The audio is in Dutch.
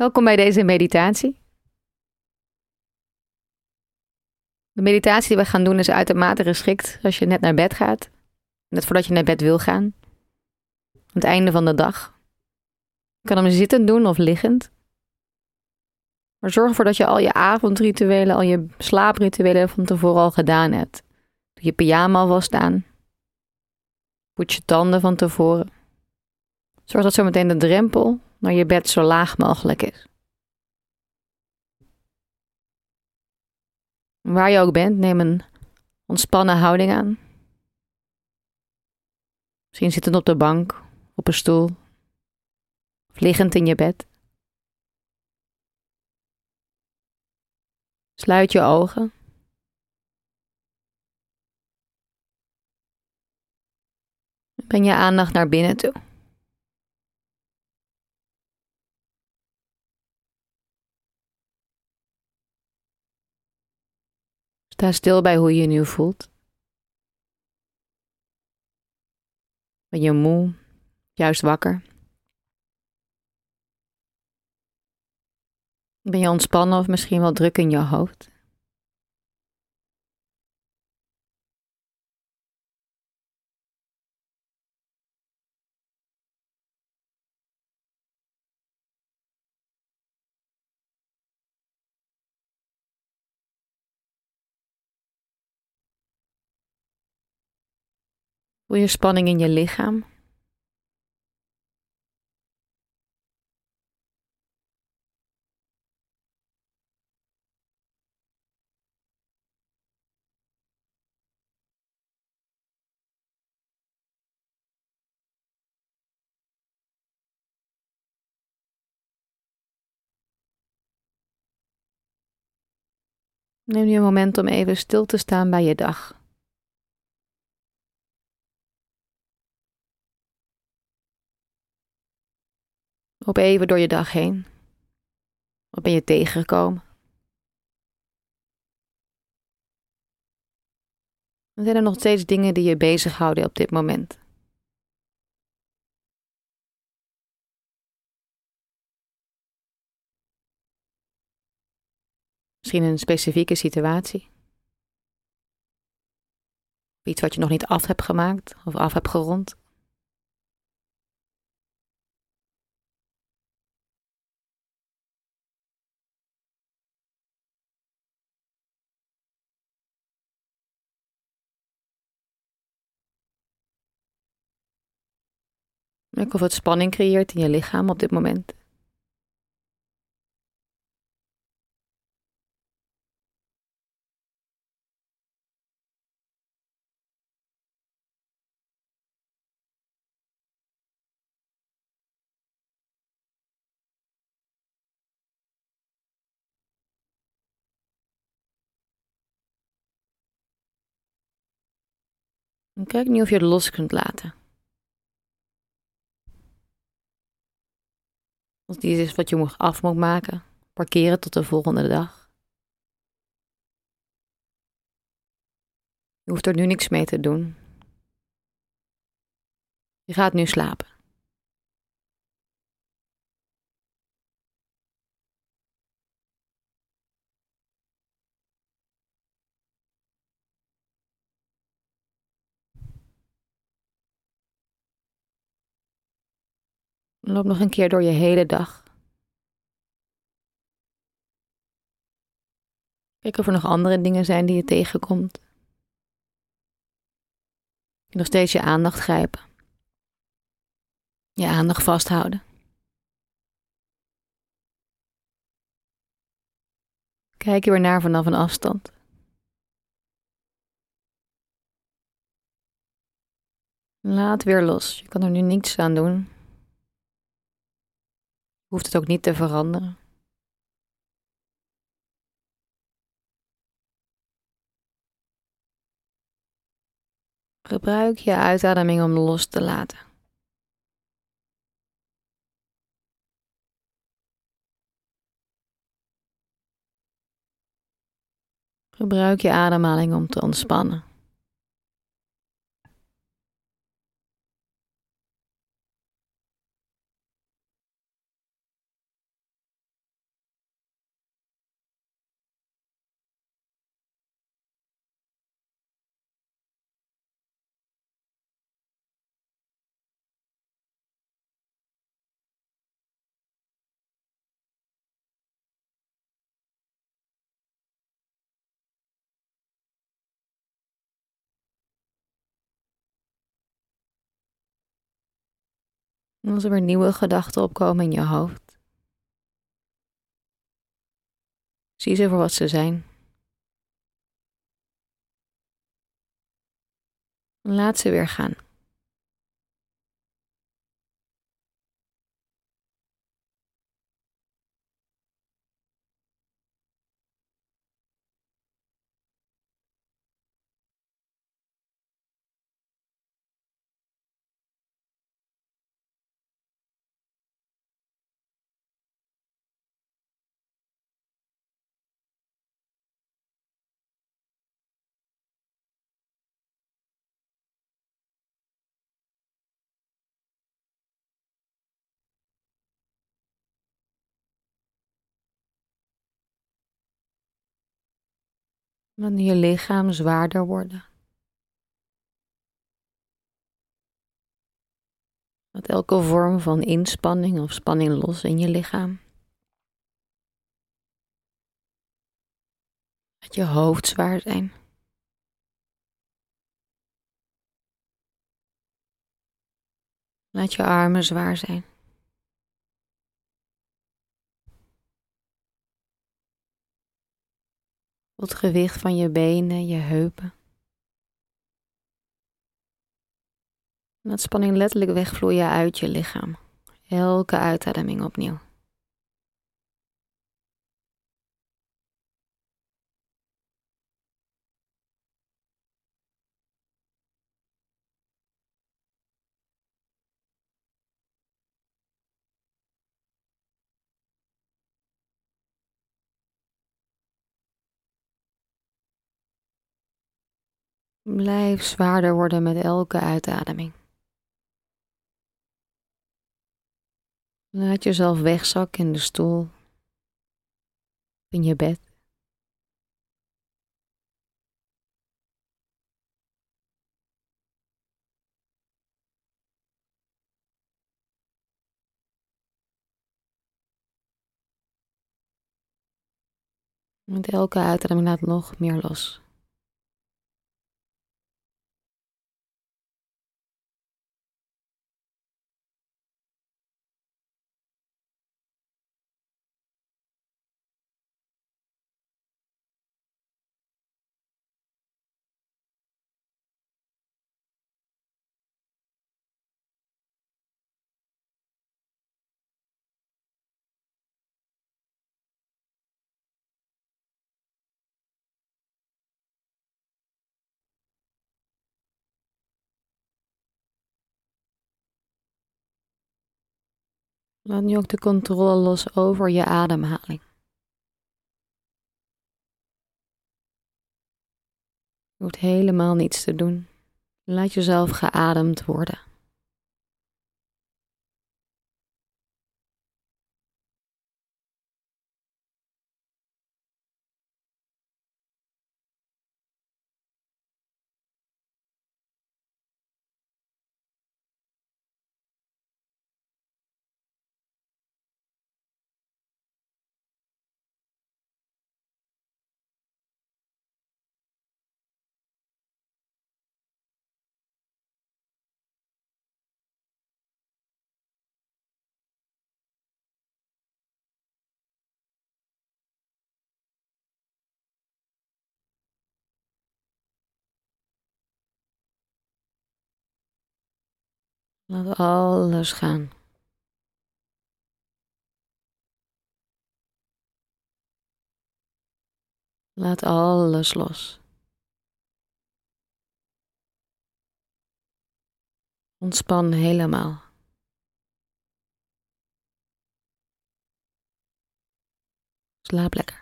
Welkom bij deze meditatie. De meditatie die we gaan doen is uitermate geschikt als je net naar bed gaat. Net voordat je naar bed wil gaan. Aan het einde van de dag. Je kan hem zittend doen of liggend. Maar zorg ervoor dat je al je avondrituelen, al je slaaprituelen van tevoren al gedaan hebt. Doe je pyjama alvast aan. Poets je tanden van tevoren. Zorg dat zometeen de drempel naar je bed zo laag mogelijk is. Waar je ook bent, neem een ontspannen houding aan. Misschien zittend op de bank, op een stoel, of liggend in je bed. Sluit je ogen. Breng je aandacht naar binnen toe. Sta stil bij hoe je je nu voelt. Ben je moe, juist wakker? Ben je ontspannen of misschien wel druk in je hoofd? Voel je spanning in je lichaam? Neem nu een moment om even stil te staan bij je dag. Op even door je dag heen. Wat ben je tegengekomen? En zijn er nog steeds dingen die je bezighouden op dit moment? Misschien een specifieke situatie? Iets wat je nog niet af hebt gemaakt of af hebt gerond? Kijk of het spanning creëert in je lichaam op dit moment. En kijk nu of je het los kunt laten. Als die is wat je af moet maken, parkeren tot de volgende dag. Je hoeft er nu niks mee te doen. Je gaat nu slapen. Loop nog een keer door je hele dag. Kijk of er nog andere dingen zijn die je tegenkomt. Je nog steeds je aandacht grijpen. Je aandacht vasthouden. Kijk je naar vanaf een afstand. Laat weer los. Je kan er nu niets aan doen hoeft het ook niet te veranderen. Gebruik je uitademing om los te laten. Gebruik je ademhaling om te ontspannen. Als er weer nieuwe gedachten opkomen in je hoofd, zie ze voor wat ze zijn. Laat ze weer gaan. Dan je lichaam zwaarder worden. Laat elke vorm van inspanning of spanning los in je lichaam. Laat je hoofd zwaar zijn. Laat je armen zwaar zijn. Het gewicht van je benen, je heupen. Laat spanning letterlijk wegvloeien uit je lichaam. Elke uitademing opnieuw. Blijf zwaarder worden met elke uitademing. Laat jezelf wegzakken in de stoel, in je bed. Met elke uitademing laat nog meer los. Laat nu ook de controle los over je ademhaling. Je hoeft helemaal niets te doen. Laat jezelf geademd worden. Laat alles gaan. Laat alles los. Ontspan helemaal. Slaap lekker.